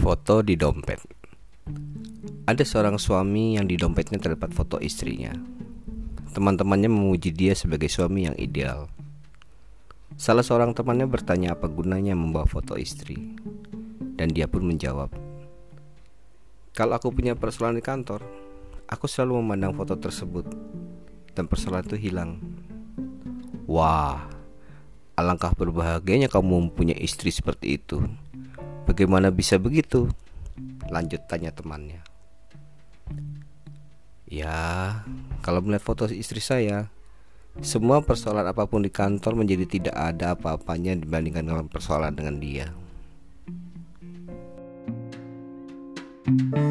Foto di dompet. Ada seorang suami yang di dompetnya terdapat foto istrinya. Teman-temannya memuji dia sebagai suami yang ideal. Salah seorang temannya bertanya apa gunanya membawa foto istri. Dan dia pun menjawab, "Kalau aku punya persoalan di kantor, aku selalu memandang foto tersebut dan persoalan itu hilang." Wah, alangkah berbahagianya kamu mempunyai istri seperti itu. Bagaimana bisa begitu? Lanjut tanya temannya. Ya, kalau melihat foto istri saya, semua persoalan apa pun di kantor menjadi tidak ada apa-apanya dibandingkan dengan persoalan dengan dia. thank you